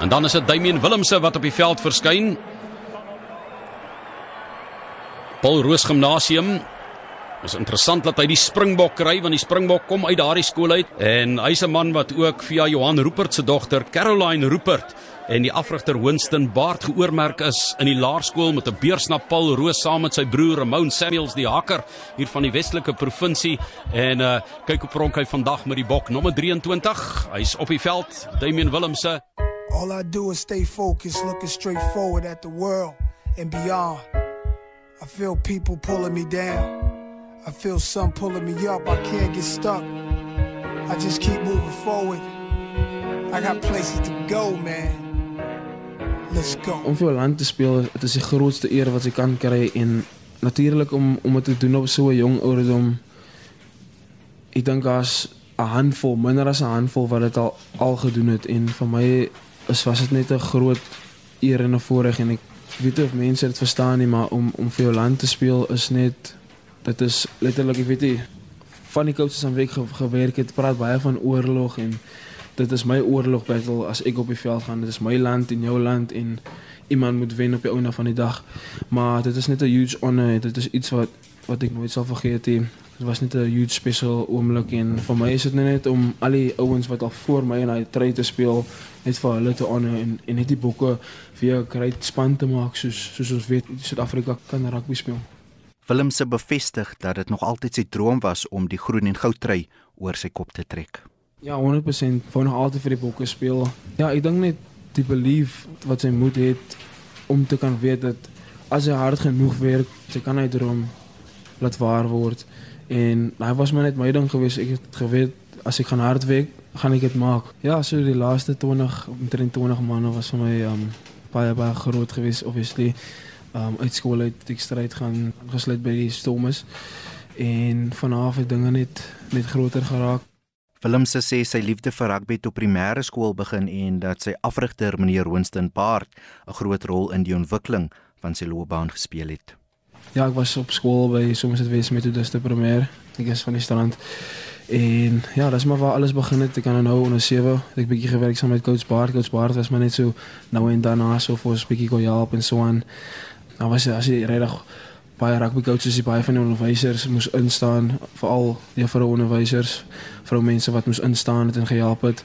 En dan is dit Damian Willemse wat op die veld verskyn. Paul Roos Gimnasium. Is interessant dat hy die Springbok kry want die Springbok kom uit daardie skool uit en hy's 'n man wat ook via Johan Rupert se dogter Caroline Rupert en die afrigter Winston Baard geoormerk is in die laerskool met 'n beurs na Paul Roos saam met sy broer Ramon Samuels die hakker hier van die Westelike provinsie en uh kyk hoe pronk hy vandag met die bok nommer 23 hy's op die veld Damian Willemse All I do is stay focused looking straight forward at the world and beyond I feel people pulling me down I feel some pulling me up. I can't get stuck. I just keep moving forward. I got places to go, man. Let's go. Om vir land te speel, dit is die grootste eer wat jy kan kry en natuurlik om om dit te doen op so 'n jong ouderdom. Ek dink as 'n handvol, minder as 'n handvol wat dit al al gedoen het en vir my is was dit net 'n groot eer en 'n voorreg en ek weet of mense dit verstaan nie, maar om om vir jou land te speel is net dit is letterlik ek weet nie van die coaches aan week ge gewerk het praat baie van oorlog en dit is my oorlog battle as ek op die veld gaan. Dit is my land en jou land en iemand moet wen op die einde van die dag. Maar dit is net 'n huge honor. Dit is iets wat wat ek nooit sal vergeet nie dit was net 'n huge special oomblik en vir my is dit net om al die ouens wat al voor my in hy try te speel net vir hulle te honor en en net die bokke vir 'n great span te maak soos soos ons weet Suid-Afrika kan rugby speel Willemse bevestig dat dit nog altyd sy droom was om die groen en goud trui oor sy kop te trek. Ja, 100% wou nog altyd vir die bokke speel. Ja, ek dink net die belief wat sy moet het om te kan weet dat as hy hard genoeg werk, sy kan hy droom laat waar word. En hy was maar net my ding gewees. Ek het geweet as ek gaan hard werk, gaan ek dit maak. Ja, so die laaste 20 omtrent 20 maande was vir my um baie baie groot geweest obviously um, uit skool uit die stryd gaan gesluit by die Stormers en vanaf het dinge net net groter geraak. Willem se sê sy liefde vir rugby tot primêre skool begin en dat sy afrigter meneer Winston Baard 'n groot rol in die ontwikkeling van sy loopbaan gespeel het. Ja, ek was op skool by Somerset West Methodiste Primêr. Ek is van die strand. En ja, dis maar waar alles begin het. Ek kan nou onder 7. Ek het bietjie gewerk saam met coach Baard. Coach Baard was maar net so nou en dan so vir 'n bietjie kon help en so aan dan was as jy regtig baie rugby coaches die baie van die onderwysers moes instaan veral vir onderwysers vir mense wat moes instaan het en gehelp het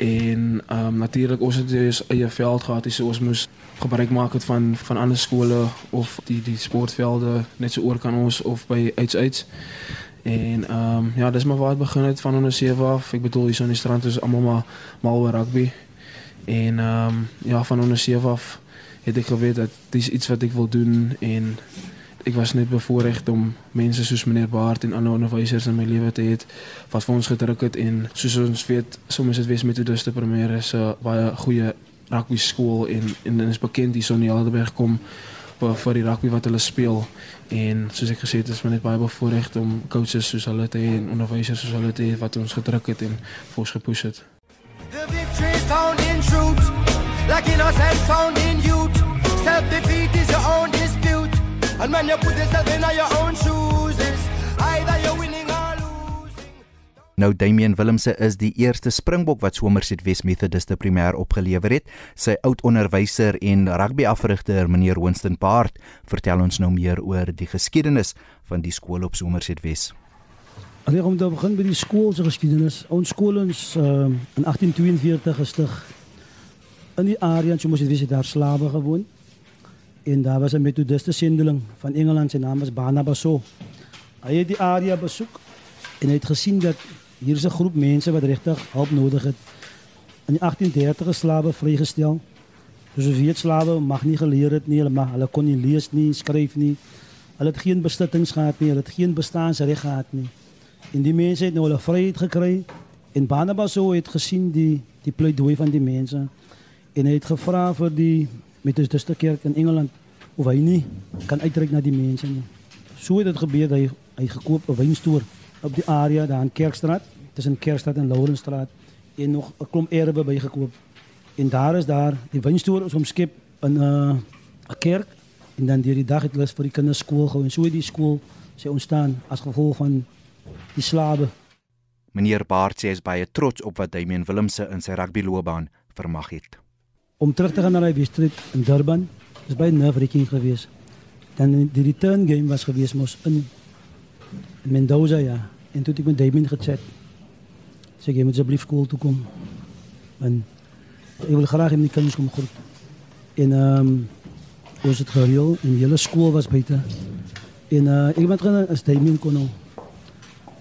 en ehm um, natuurlik ons het dus eie veld gehad so ons moes gebruik maak het van van ander skole of die die sportvelde net so oor kan ons of by uits uits en ehm um, ja dis maar waar het begin het van onder 7 af. Ek bedoel hier so in die strand is almal maar mal oor rugby. En ehm um, ja van onder 7 af het ek geweet dat dis iets wat ek wil doen en ek was net bevoorreg om mense soos meneer Baard en ander onderwysers in my lewe te hê wat vir ons gedruk het en soos ons weet soms dit wees metodiste primêre is 'n baie goeie rugby skool en en dit is bekend hier in Helderberg kom vir vir die rugby wat hulle speel en soos ek gesê het is my net baie bevoorreg om coaches soos hulle te hê en onderwysers soos hulle te hê wat ons gedruk het en vir ons gepush het The victory is found in truth like innocence found in youth Self-defeat is your own. And when you put yourself in your own shoes, it's either you're winning or losing. Nou Damian Willemse is die eerste Springbok wat Somerset West Methodiste primêr opgelewer het. Sy oud-onderwyser en rugbyafrigter meneer Winston Paart vertel ons nou meer oor die geskiedenis van die skool op Somerset West. Allee, om te begin by die skool se geskiedenis. Ons skool is uh, in 1842 gestig. In die area in Somerset West het daar slawe gewoon. En daar was een methodiste zendeling van Engeland, zijn naam was Barnabas Hij heeft die area bezoek en hij heeft gezien dat hier is een groep mensen wat rechtig hulp nodig heeft. In de 1830 is slaven vrijgesteld. Dus je slaven mag niet geleerd het, nie, mag, hulle kon niet lezen, niet, schrijven niet. Hulle het geen besittingsgehad nie, hulle het geen bestaansrecht gehad nie. En die mensen hebben nou hulle vrijheid gekregen. En Barnabas heeft gezien die, die pleidooi van die mensen. En hij heeft gevraagd voor die methodiste kerk in Engeland of hy nie kan uitreik na die mense nie. So het dit gebeur dat hy hy gekoop 'n wynstoor op die area daar in Kerkstraat, tussen Kerkstraat en Laurensstraat en nog 'n klomp erwe bygekoop. En daar is daar die wynstoor is omskep in 'n uh, 'n kerk en dan deur die dag het hulle vir die kinders skool gehou en so het die skool sy ontstaan as gevolg van die slawe. Meneer Baart sê hy is baie trots op wat Damian Willemse in sy rugbyloopbaan vermag het. om terug te gaan na die wedstryd in Durban. Dis baie nerve-wracking geweest. Dan die return game was geweest mos in Mendoza ja. En toe het ek met Damien gechat. Sê jy moet asseblief skool toe kom. En ek wil graag in die kinders kom groet. En ehm um, ons het gereël en die hele skool was buite. En uh ek het gaan as Damien kon nou.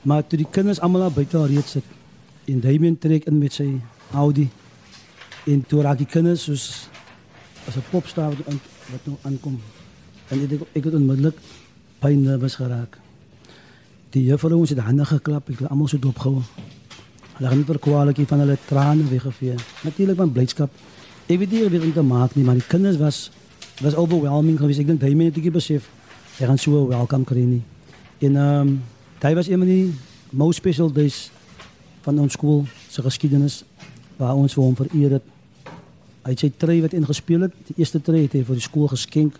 Maar toe die kinders almal daar buite reeds sit en Damien trek in met sy Audi en toe raak die kinders soos as 'n popster wat wat nou aankom. En ek ek het onmiddellik baie nervus geraak. Die juffrou ons het hande geklap, ek het almal so dopgehou. Hulle het nie verkwalikie van hulle trane weggevee. Natuurlik van blydskap. Ek weet nie wie dit maak nie, maar die kinders was was overwhelming geweest. Ek dink hy het dit besef. Hy gaan so welkom kry nie. En ehm um, hy was een van die most special days van ons skool se geskiedenis waar ons vir hom vereer het. Het sy tree wat ingespeel het, die eerste tree het hy vir die skool geskenk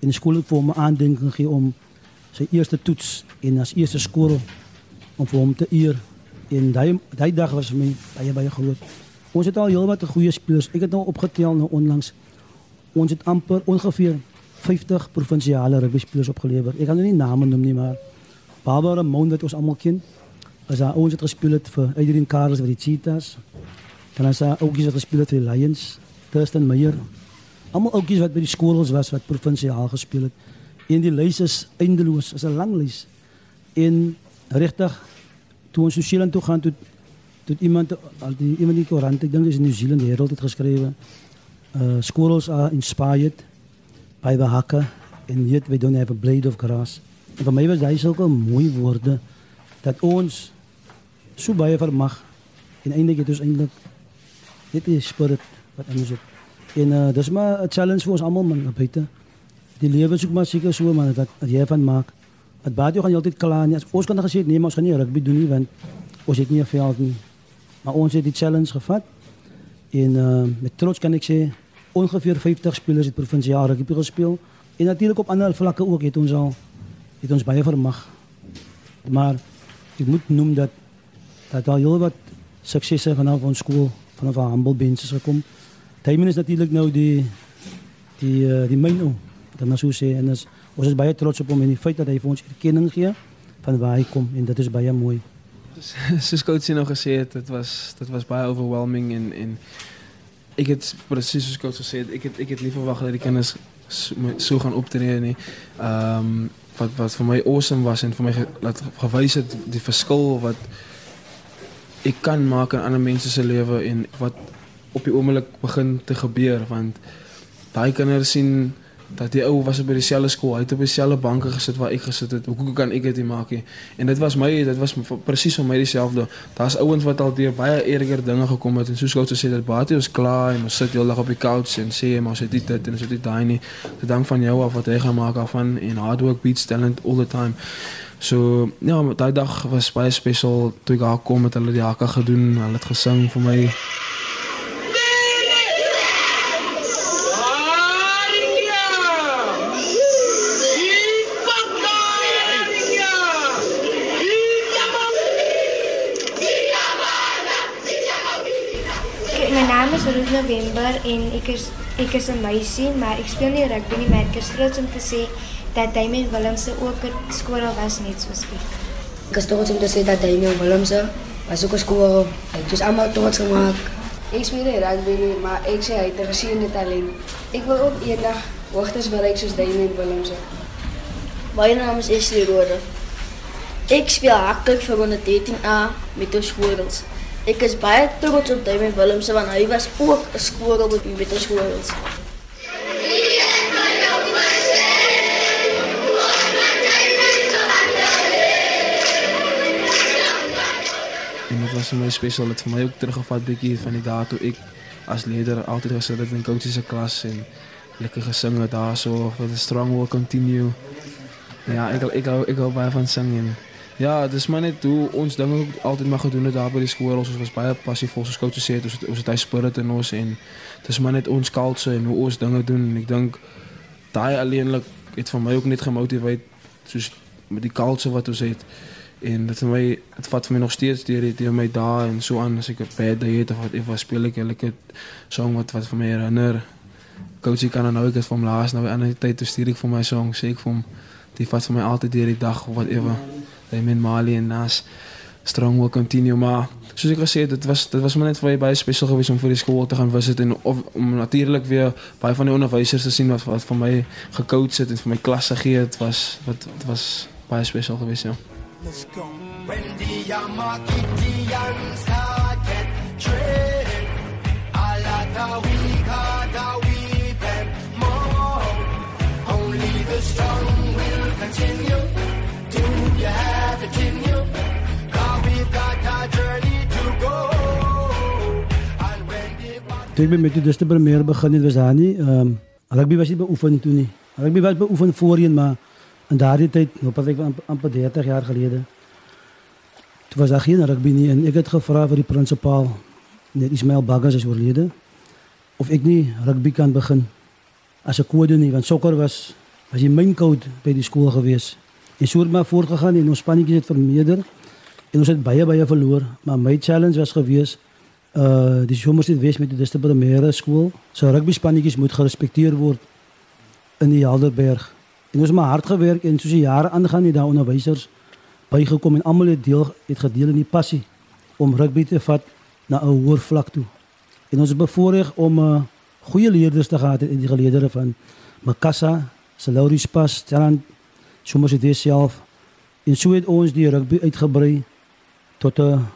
en die skool het vir hom 'n aandenking gegee om sy eerste toets en as eerste skool om vir hom te eer. En daai daai dag was vir my baie baie groot. Ons het al heelwat goeie spelers. Ek het nou opgetel nou onlangs. Ons het amper ongeveer 50 provinsiale rugby spelers opgelewer. Ek gaan nou nie name noem nie, maar Barbara Mond wat ons almal ken. Ons het gespeel het vir Adrian Carlos vir die Cheetahs. Dan as hy ook iets gespeel het vir die Lions, Thurston Meyer. Almal ouetjies wat by die skools was wat provinsiaal gespeel het. En die lys is eindeloos, is 'n lang lys. En regtig toe ons Nieu-Seeland toe gaan toe toe iemand al die iemand die koerant, ek dink dis New Zealand Herald het geskrywe. Uh schools are inspired by the haka and yet we don't have a blade of grass. En vir my was hy sulke mooi woorde dat ons so baie vermag en eintlik het ons eintlik net die spirit wat in ons het. En uh dis maar 'n challenge vir ons almal man buite die lewe soek maar seker so man dat, dat jy van maak. Dat baie jy gaan altyd klaar nie. As ons kan gesê nee, maar ons gaan nie rugby doen nie want ons het nie 'n veld nie. Maar ons het die challenge gevat. En uh met trots kan ek sê ongeveer 50 spelers het provinsiaal rugby gespeel en natuurlik op ander vlakke ook het ons al het ons baie vermag. Maar ek moet noem dat dat daar heel wat suksese vanaf ons skool vanaf our humble benches gekom. Taimen is natuurlik nou die die uh, die myn ou dan so sê en is, ons is baie trots op hom en die feit dat hy vir ons erkenning gee van waar hy kom en dit is baie mooi. Soos coach sien nou gesê het, dit was dit was baie overwhelming en en ek het presies soos coach gesê het, ek het ek het nie verwag dat die kinders so, so gaan optree nie. Ehm um, wat wat vir my awesome was en vir my ge, laat gewys het die verskil wat ek kan maak in ander mense se lewe en wat op die oomblik begin te gebeur want daai kinders sien dat die ou was by dieselfde skool, hy het op dieselfde banke gesit waar ek gesit het. Hoe kan ek dit maak nie? En dit was my, dit was presies vir my dieselfde. Daar's ouens wat al deur baie erger dinge gekom het en soos gou gesê dat baie ons klaar en ons sit heeldag op die couch en sê maar ons het dit dit en ons het dit daai nie. Dit dank van jou af wat hy gaan maak af van en hard work beats talent all the time. So ja, daai dag was baie spesiaal toe ek daar kom met hulle die hakke gedoen, hulle het gesing vir my. Naam is Ruth November en ek is ek is 'n meisie, maar ek speel nie rugby nie, maar ek is trots om te sê dat Damien Willemse ook 'n skool was net soos ek. Ek is trots om te sê dat Damien Willemse was ook 'n skool. Het ons almal trots gemaak. Ek speel nie rugby nie, maar ek sê hy het 'n geseënde talent. Ek wil ook eendag hoogtes bereik soos Damien Willemse. My naam is Esli Rode. Ek speel haklik vir 113A met ons skoolers. Ek is baie trots op Damien Willemse want hy was ook 'n skool op die met ons skoolers. En dit was vir my spesiaal. Dit vir my ook teruggevat bietjie van die dae toe ek as leier altyd gesit het in coaches se klas en lekker gesing het daarso for the strong will continue. Ja, ek ek hou ek hou baie van sing en ja, dis maar net hoe ons dinge altyd maar gedoen het daar by die skool. Ons was baie passief, soos coach sê, ons het, ons het hy spirit in ons en dis maar net ons culture en hoe ons dinge doen en ek dink daai alleenlik het vir my ook net gemotiveer soos met die culture wat ons het En dit my dit vat vir my nog steeds deur die deur my dae en so aan as ek 'n bad day het of wat effe speel ek elke song wat wat vir my herinner. Coachy kan nou ek het van laas nou aan die tyd toe stuur ek vir my song sê ek vir hom die vat vir my altyd deur die dag of wat effe. Hy men Mali en Nas strong will continue maar soos ek gesê het dit was dit was maar net vir baie spesiaal geweest om vir die skool te gaan visit en of, om natuurlik weer baie van die onderwysers te sien wat wat vir my gecoach het en vir my klasse gee het was wat dit was baie spesiaal geweest ja. Let's go. When the Yamakitians started trading, a Toe ek by Methodiste Premier begin het was daar nie ehm um, rugby was nie beoefen toe nie. Rugby was beoefen voorheen maar in daardie tyd, nou pas ek amper- amper 30 jaar gelede. Toe was daar geen rugby nie en ek het gevra vir die prinsipaal, net Ismail Baggas is oorlede, of ek nie rugby kan begin as 'n kode nie want sokker was was die main code by die skool gewees. En so het maar voortgegaan en ons spannetjies het vermeerder en ons het baie baie verloor, maar my challenge was gewees uh die sommers het wees met die Diste Primêre skool. So rugby spannetjies moet gerespekteer word in die Helderberg. En ons het maar hard gewerk en soos die jare aangaan het daar onderwysers bygekom en almal het deel het gedeel in die passie om rugby te vat na 'n hoër vlak toe. En ons is bevoorreg om uh goeie leerders te gehad het in die geleedere van Makassa, Salauris Pas, Strand, sommers het wees self. En so het ons die rugby uitgebrei tot 'n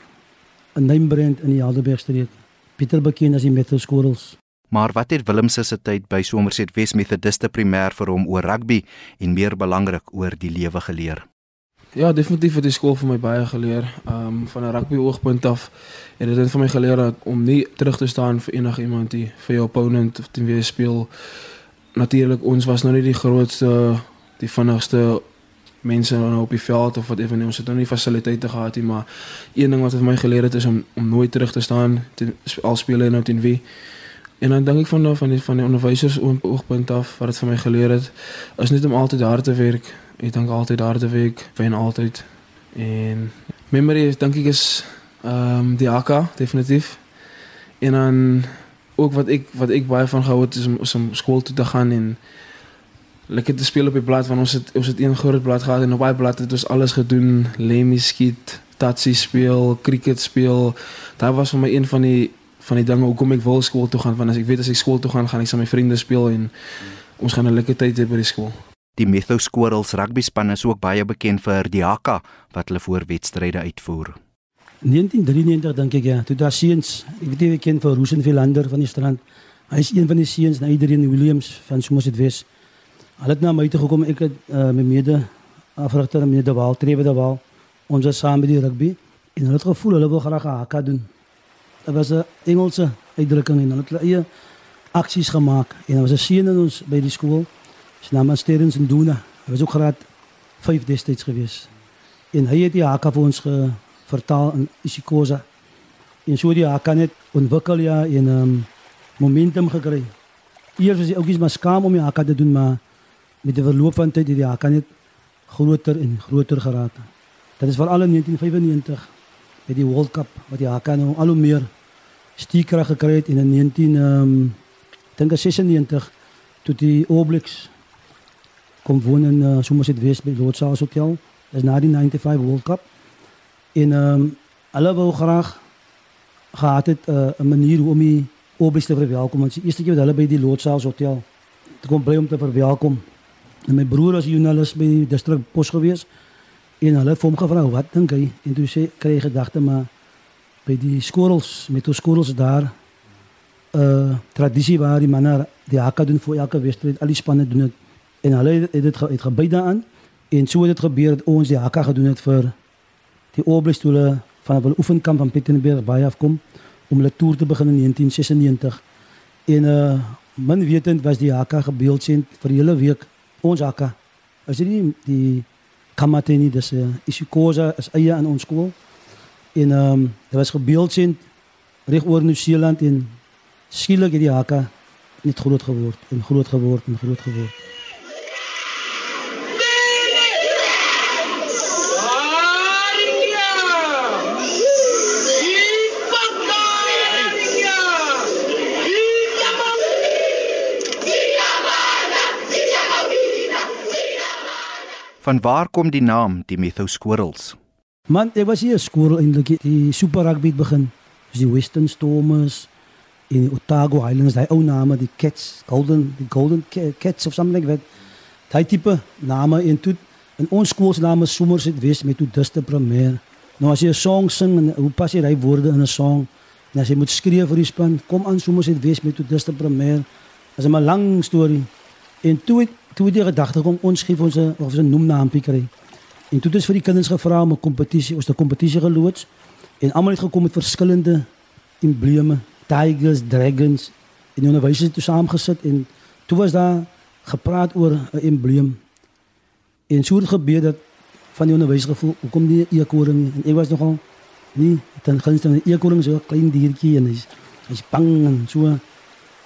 'n namebrand in die Helderbergstreek. Pieter bekend as die Metal Squirrels. Maar wat het Willemse se tyd by Somerset West Methodiste primêr vir hom oor rugby en meer belangrik oor die lewe geleer? Ja, definitief het die skool vir my baie geleer. Ehm um, van 'n rugby oogpunt af het dit vir my geleer dat om nie terug te staan vir enigiemand nie, vir jou opponent of teen wie jy speel. Natuurlik ons was nou nie die grootste die vinnigste mense nou op die veld of wat ewe nie. Ons het nou nie fasiliteite gehad nie, maar een ding wat het my geleer het is om om nooit terug te staan teen al speel jy nou teen wie. En dan dink ek van nou van die van die onderwysers oog- oogpunt af wat dit vir my geleer het, is net om altyd hard te werk. Ek dink altyd hard te werk, wen altyd. En memory dink ek is ehm um, die AK definitief. En dan ook wat ek wat ek baie van gehou het is om, is om skool toe te gaan en lekker te speel op die blad want ons het ons het een groot blad gehad en op daai blad het ons alles gedoen, lemmy skiet, tatsie speel, cricket speel. Daar was vir my een van die van die dinge hoekom ek wil skool toe gaan want as ek weet as ek skool toe gaan gaan ek saam met my vriende speel en ons gaan 'n lekker tyd hê by die skool. Die Metho Squirrels rugby span is ook baie bekend vir die hakka wat hulle voor wedstryde uitvoer. 1993 dink ek ja, toe daar seuns, ek weet nie wie ken vir Rosen Philander van die strand. Hy is een van die seuns na Adrian Williams van Somerset West. Hulle het na my toe gekom, ek het uh, my mede afrigter meneer De Waal, Trewe De Waal, ons was saam met die rugby en hulle het gevoel hulle wil graag 'n haka doen. Dit was 'n Engelse uitdrukking en hulle het hulle eie aksies gemaak en daar was 'n seun in ons by die skool. Sy naam was Terence Nduna. Hy was ook graad 5 destyds gewees. En hy het die haka vir ons ge, vertaal in isiXhosa. En so die haka net ontwikkel ja en um, momentum gekry. Eers was die ouetjies maar skaam om die haka te doen, maar met die verloop van tyd het die haka net groter en groter geraak. Dit is veral in 1995 met die World Cup wat die haka nou al hoe meer stiekrag gekry het en in 19 ehm um, dink ek 96 toe die Blacks kom woon in uh, Somerset West by Lord Charles Hotel. Dis na die 95 World Cup. Ehm um, hulle wou graag gehad het uh, 'n manier hoe om die Blacks te verwelkom. Die eerste keer wat hulle by die Charles Hotel te kom bly om te verwelkom. En my broer was joernalis by die distrik pos gewees en hulle het hom gevra wat dink hy? En toe sê kry hy gedagte maar by die skorrels met ons skorrels daar uh tradisie waar die manne die hakka doen vir elke wedstryd al die spanne doen dit en hulle het dit het gebei daaraan en so het dit gebeur dat ons die hakka gedoen het vir die oorblystole van 'n oefenkamp van Pietermaritzburg baie afkom om hulle toer te begin in 1996 en uh min wetend was die hakka gebeeldsend vir die hele week ons hakka as dit nie die kamateni dis uh, isiXhosa is eie aan ons skool. En ehm um, dit was gebeeldsend reg oor Nieu-Seeland en skielik het die hakka net groot geword en groot geword en groot geword Van waar kom die naam die Metho Squirrels? Man, ek was hier skool eintlik die super rugby het begin. Dis die Western Stormers in Otago Highlands, daai ou name, die Cats, Golden, die Golden Ca- Cats of something like that. Daai tipe name en toe in ons skool se naam is Somerset West met toe Duste Premier. Nou as jy 'n song sing en hoe pas jy daai woorde in 'n song? En as jy moet skree vir die span, kom aan Somerset West met toe Duste Premier. Dis 'n lang storie. En toe het toe die gedagte kom ons gee ons 'n of 'n noemnaampie kry. En toe het ons vir die kinders gevra om 'n kompetisie, ons het 'n kompetisie geloods en almal het gekom met verskillende embleme, tigers, dragons en die onderwysers het toe saamgesit en toe was daar gepraat oor 'n embleem. En so het gebeur dat van die onderwysers gevoel, hoekom nie 'n eekoring? En ek was nogal nie ten gunste 'n eekoring so 'n klein diertjie en hy's hy's bang en so.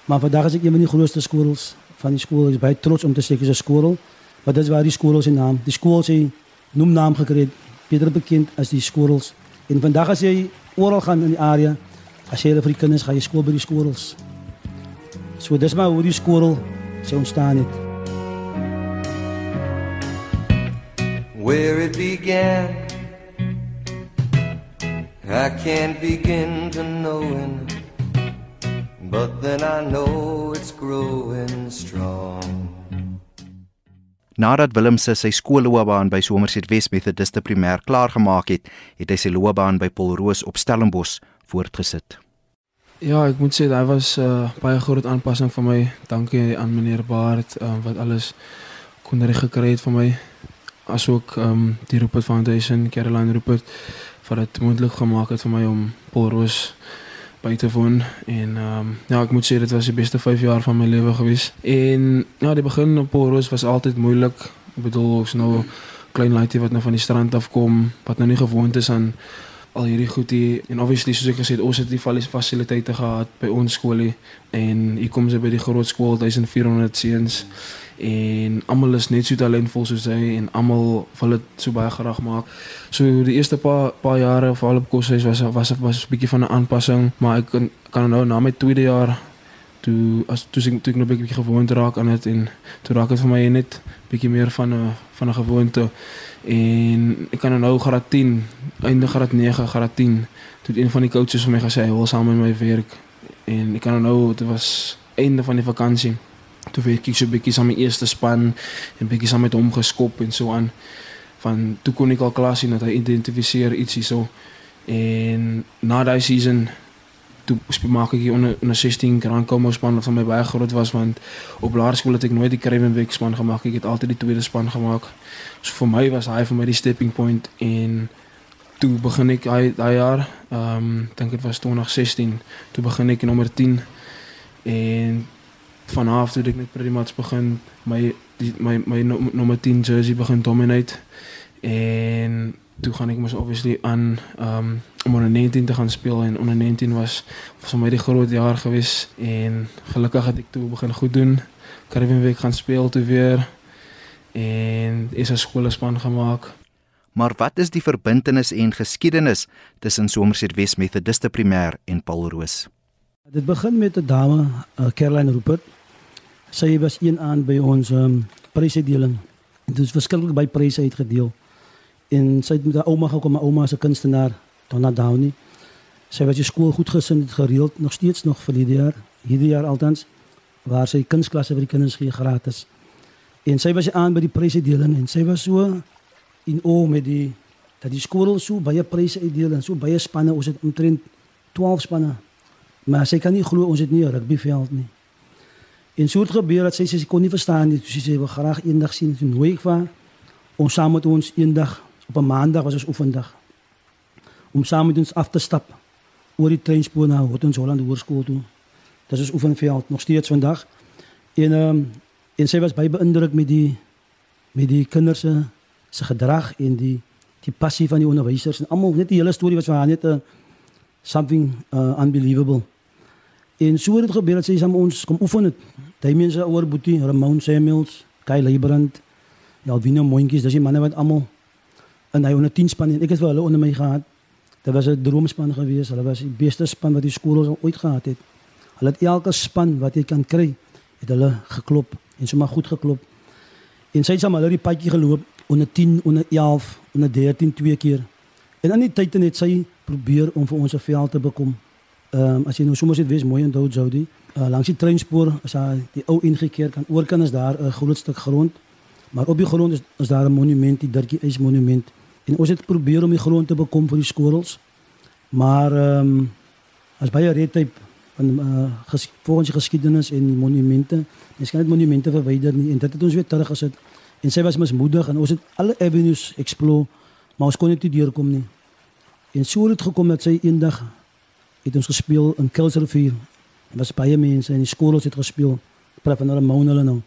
Maar vandag is ek een van die grootste squirrels van die skool. Ek is baie trots om te sê ek is 'n squirrel. Maar dit is waar die skool se naam, die skool se noemnaam gekry het, beter bekend as die squirrels. En vandag as jy oral gaan in die area, as jy hulle vir die kinders gaan jy skool by die squirrels. So dis maar hoe die squirrel se ontstaan het. where it began. I can't begin to knowing, but then I know it's growing strong. Nadat Willem se sy skoolloopbaan by Somerset West Methodiste Primêr klaargemaak het, het hy sy loopbaan by Polroos op Stellenbosch voortgesit. Ja, ek moet sê daai was 'n uh, baie groot aanpassing vir my. Dankie aan meneer Baard uh, wat alles kon reg gekry het vir my. Asook ehm um, die Rupert Foundation, Caroline Rupert wat dit moontlik gemaak het vir my om Polroos by te woon en ehm um, ja, ek moet sê dit was die beste 5 jaar van my lewe gewees. En ja, die begin op Polroos was altyd moeilik. Ek bedoel, ek's nou klein laaitjie wat nou van die strand af kom, wat nou nie gewoond is aan al hierdie goed hier en obviously soos ek gesê het ons het die val- fasiliteite gehad by ons skoolie en hier kom sy by die groot skool 1400 seuns en almal is net so talentvol soos hy en almal wil dit so baie graag maak. So die eerste paar paar jare veral op koshuis was was was 'n bietjie van 'n aanpassing, maar ek kan, kan nou na my tweede jaar toe as toe ek toe ek nou 'n bietjie gewoond raak aan dit en toe raak dit vir my net bietjie meer van 'n van 'n gewoonte. En ek kan nou graad 10 einde graad 9 graad 10 toe een van die coaches vir my gesê hy wil saam met my werk. En ek kan nou dit was einde van die vakansie toe werk ek so bietjie saam met my eerste span en bietjie saam met hom geskop en so aan. Van toe kon ek al klaar sien dat hy identifiseer iets hierso. En na daai season toe maak ek hier onder onder 16 Grand Como span wat vir my baie groot was want op laerskool het ek nooit die Cravenbeck span gemaak ek het altyd die tweede span gemaak. So vir my was hy vir my die stepping point en toe begin ek daai daai jaar ehm um, dink dit was 2016 toe begin ek in nommer 10 en vanaf toe het ek net pretty much begin my die, my my no- nommer 10 jersey begin dominate en toe gaan ek mos obviously aan um om onder 19 te gaan speel en onder 19 was was vir my die groot jaar gewees en gelukkig het ek toe begin goed doen. Caribbean Week gaan speel toe weer en is 'n skoolspan gemaak. Maar wat is die verbintenis en geskiedenis tussen Somerset West Methodiste Primêr en Polroos? Dit begin met 'n dame, uh, Caroline Rupert. Sy was een aan by ons um, prysuitdeling. Dit is verskriklik baie pryse uitgedeel. En sy het met haar ouma gekom, haar ouma is 'n kunstenaar, Donna Downey. Sy was die skool goed gesind, het gereeld nog steeds nog vir hierdie jaar, hierdie jaar altans waar sy kunsklasse vir die kinders gee gratis. En sy was aan by die prysuitdeling en sy was so in o met die dat die skool so baie pryse uitdeel en so baie spanne, ons het omtrent 12 spanne Maar sy kan nie glo ons het nie 'n rugbyveld nie. En so het gebeur dat sy sê sy kon nie verstaan nie. Toe sy sê sy wil graag eendag sien. Toe nooi ek vir om saam met ons eendag op 'n maandag was ons oefendag. Om saam met ons af te stap oor die treinspoor na Hotons Holland Hoërskool toe. Dit is oefenveld nog steeds vandag. En ehm um, en sy was baie beïndruk met die met die kinders se se gedrag en die die passie van die onderwysers en almal net die hele storie was vir haar net 'n something uh, unbelievable. En so het dit gebeur dat sy saam ons kom oefen het. Damien se ouer boetie, Ramon Samuels, Kyle Leibrand, Alvino Moontjies, dis die manne wat almal in hy onder 10 span en ek het vir hulle onder my gehad. Dit was 'n droomspan geweest. Hulle was die beste span wat die skool ooit gehad het. Hulle het elke span wat jy kan kry, het hulle geklop en sommer goed geklop. En sy het saam met hulle die padjie geloop onder 10, onder 11, onder 13 twee keer. En aan die tyd het sy probeer om vir ons 'n veld te bekom. Ehm um, as jy nou sommer dit wees mooi en dood Jody. Uh, langs die treinspoor as hy die ou ingekeer kan oorkan is daar 'n groot stuk grond. Maar op die grond is, is daar 'n monument, die Dirkie Eis monument. En ons het probeer om die grond te bekom vir die skorrels. Maar ehm um, as baie redtyp van uh, ges, volgens die geskiedenis en monumente, mens kan dit monumente verwyder nie en dit het ons weer teruggesit. En sy was mismoedig en ons het alle avenues explore, maar ons kon net nie deurkom nie. En so het dit gekom dat sy eendag het ons gespeel in Kilsrivier. Daar was baie mense en die skools het gespeel. Praat van hulle moun hulle nou.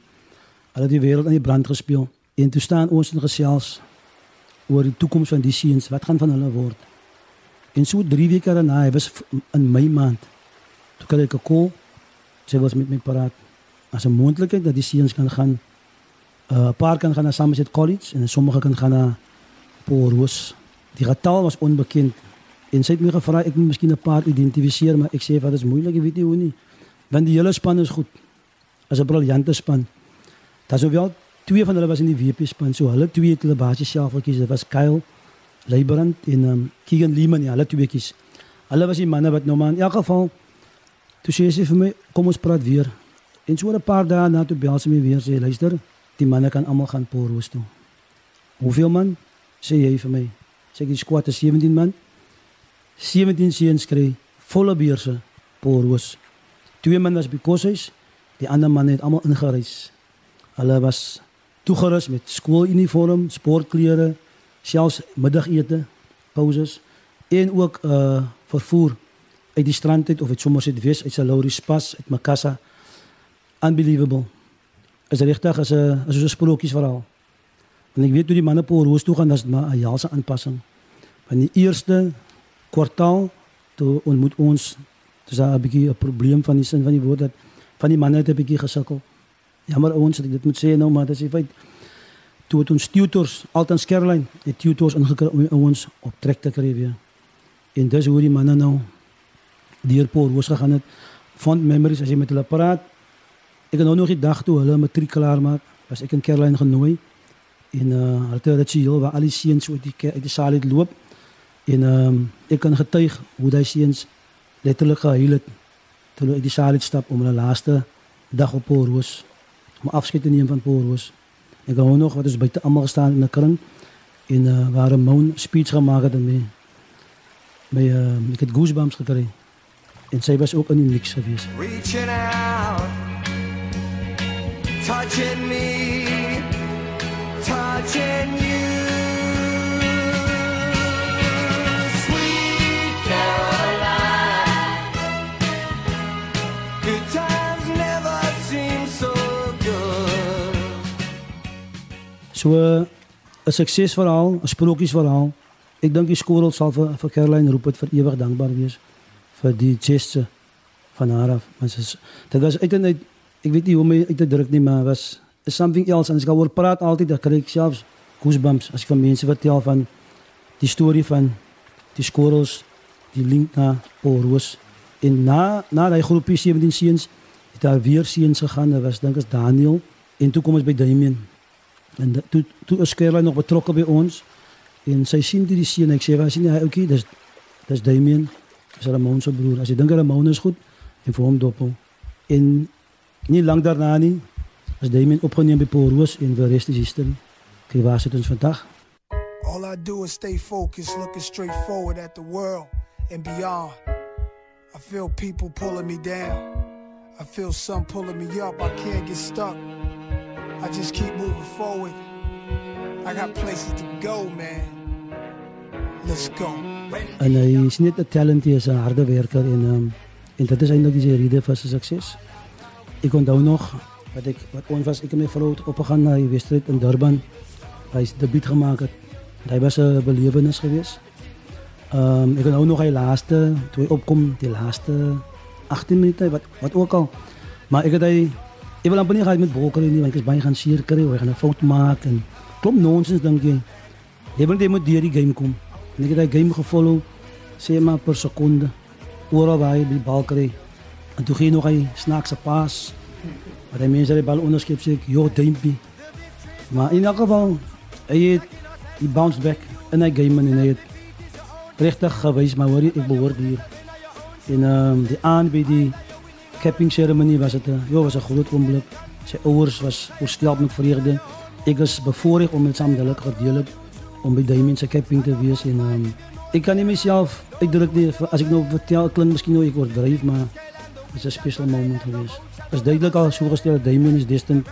Hulle het die wêreld aan die brand gespeel. En toe staan ons in gesels oor die toekoms van die seuns. Wat gaan van hulle word? En so 3 weke daarna, hy was in Mei maand. Toe kry ek 'n call. Sy was met my praat. As 'n moontlikheid dat die seuns kan gaan 'n uh, paar kan gaan na Somerset College en sommige kan gaan na Porus. Die getal was onbekend. En sy het my gevra ek moet miskien 'n paar identifiseer, maar ek sê wat is moeilik, ek weet nie hoe nie. Want die hele span is goed. As 'n briljante span. Daar's wel twee van hulle was in die WP span, so hulle twee het hulle basies self gekies. Dit was Kyle Leibrand en um, Keegan Lehman, ja, hulle twee kies. Hulle was die manne wat nou maar in elk geval toe sê sy vir my, kom ons praat weer. En so 'n paar dae na toe bel sy my weer sê, luister, die manne kan almal gaan Porus toe. Hoeveel man? Sê jy vir my. Sê die squad is 17 man. 17 seuns kry volle beurse Porus. Twee man was by Koshuis, die ander man het almal ingereis. Hulle was toegerus met skooluniform, sportklere, selfs middagete, pauses en ook uh vervoer uit die strand uit of uit sommer sit wees uit Salori Spas uit Makassa. Unbelievable. Is regtig as 'n as 'n sprokiesverhaal. En ek weet hoe die manne op Roos toe gaan, dis maar 'n jaalse aanpassing. Van die eerste kwartaal toe ontmoet ons dis 'n bietjie 'n probleem van die sin van die woord dat van die manne het 'n bietjie gesukkel. Jammer ouens dat ek dit moet sê nou, maar dit is feit toe het ons tutors altans Caroline het tutors ingekry om ouens op trek te kry weer. En dis hoe die manne nou deur Roos gegaan het. Fond memories as jy met hulle praat. Ek het nou nog die dag toe hulle matriek klaar maak, was ek in Caroline genooi en uh hulle het dit heel waar al die seuns uit die uit die saal het loop en um, ek kan getuig hoe daai seuns letterlik gehuil het toe hulle uit die saal het stap om hulle laaste dag op Porus om afskeid te neem van Porus. Ek gou nog wat is buite almal gestaan in 'n kring en uh waar 'n moun speech gemaak het en my my uh, ek het goosebumps gekry. En sy was ook in die niks gewees. Reaching out, touching me, So 'n suksesverhaal, 'n sprokiesverhaal. Ek dink die skool sal vir vir Caroline roep dit vir ewig dankbaar wees vir die gesture van haar af. Maar dis dit was uit en uit ek weet nie hoe om uit te druk nie, maar was is something else en as ek oor praat altyd dan kry ek selfs goosebumps as ek van mense vertel van die storie van die skorrels, die link na Porus. En na na daai groepie 17 seuns het daar weer seuns gegaan. Dit was dink ek Daniel en toe kom ons by Damien. En da- toe toe is Caroline nog betrokke by ons en sy sien die seun ek sê was nie hy ouetjie dis dis Damien is Ramon se broer as jy dink Ramon is goed en vir hom doppel en nie lank daarna nie is Damien opgeneem by Porus en die res is history kyk waar sit ons vandag All I do is stay focused, looking straight forward at the world and beyond. I feel people pulling me down. I feel some pulling me up. I can't get stuck. I just keep moving forward. I got places to go, man. Let's go. en hy is net 'n talent hy is 'n harde werker en um, en dit is eintlik die rede vir sy sukses ek onthou nog wat ek wat ons was ek en my vrou het opgegaan na die wedstryd in Durban hy het debuut gemaak het hy was 'n belewenis geweest Ehm um, ek onthou nog hy laaste toe hy opkom die laaste 18 minute wat wat ook al maar ek het hy ek wil amper nie gehad met Bokker nie want is baie gaan seer kry hy gaan 'n fout maak en klop nonsens dink jy. Jy wil net moet deur die game kom. En ek het hy game gevolg sê maar per sekonde oral waar hy die bal kry. En toe gee nog hy snaakse pas maar die mense het die bal onderskep sê ek joh duimpie. Maar in elk geval Hy het die bounce back in hy game en hy het regtig gewys maar hoor jy, ek behoort hier. En ehm um, die aan by die capping ceremony was dit 'n ja, was 'n groot oomblik. Sy ouers was oorstelp met vreugde. Ek is bevoorreg om met saam hulle gedeel het om Damien se capping te wees en ehm um, ek kan nie myself uitdruk nie as ek nou vertel klink miskien nou ek word dryf maar dit is 'n special moment geweest. Is duidelik al so gestel Damien is destined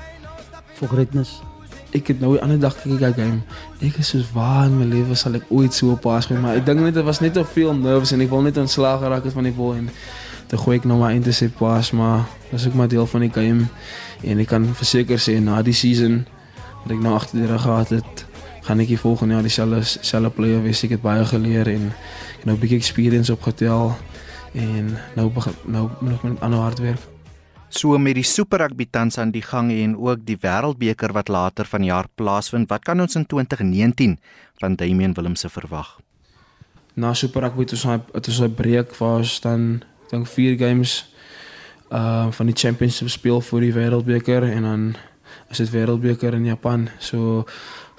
for greatness. Ek het nou die ander dag gekyk aan game. Ek is soos waar in my lewe sal ek ooit so op pas gooi, maar ek dink net dit was net te veel nerves en ek wil net ontslaag geraak het van die bal toe gooi ek nou maar intercept pas, maar dis ook maar deel van die game en ek kan verseker sê na die season wat ek nou agter die rug gehad het, gaan ek die volgende jaar dieselfde selfde player wees. Ek het baie geleer en ek nou 'n bietjie experience opgetel en nou begin nou ek met ander hard werk. So met die Super Rugby tans aan die gang en ook die Wêreldbeker wat later vanjaar plaasvind, wat kan ons in 2019 van Damian Willemse verwag? Na Super Rugby het ons hy het ons 'n breek waar ons dan dink 4 games uh van die championship speel vir die Wêreldbeker en dan is dit Wêreldbeker in Japan. So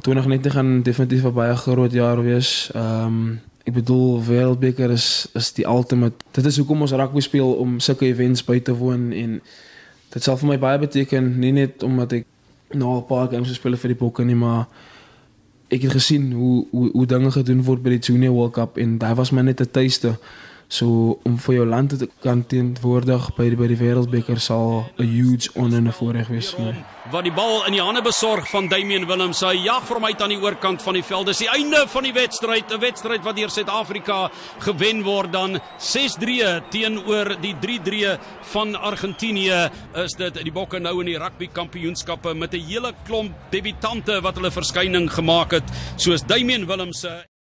2019 gaan definitief 'n baie groot jaar wees. Ehm um, ek bedoel Wêreldbeker is is die ultimate. Dit is hoekom ons rugby speel om sulke events by te woon en dit sal vir my baie beteken nie net omdat ek nou al 'n paar games gespeel het vir die Bokke nie, maar ek het gesien hoe hoe hoe dinge gedoen word by die Junior World Cup en daar was my net 'n tuiste. So om vir jou land te kan teenwoordig by die, by die Wêreldbeker sal 'n huge honor en 'n voorreg wees vir my. Wat die bal in die hande besorg van Damian Willems. Hy jag vir hom uit aan die oorkant van die veld. Dis die einde van die wedstryd, 'n wedstryd wat deur Suid-Afrika gewen word dan 6-3 teenoor die 3-3 van Argentinië. Is dit die Bokke nou in die rugby kampioenskappe met 'n hele klomp debutante wat hulle verskyning gemaak het, soos Damian Willems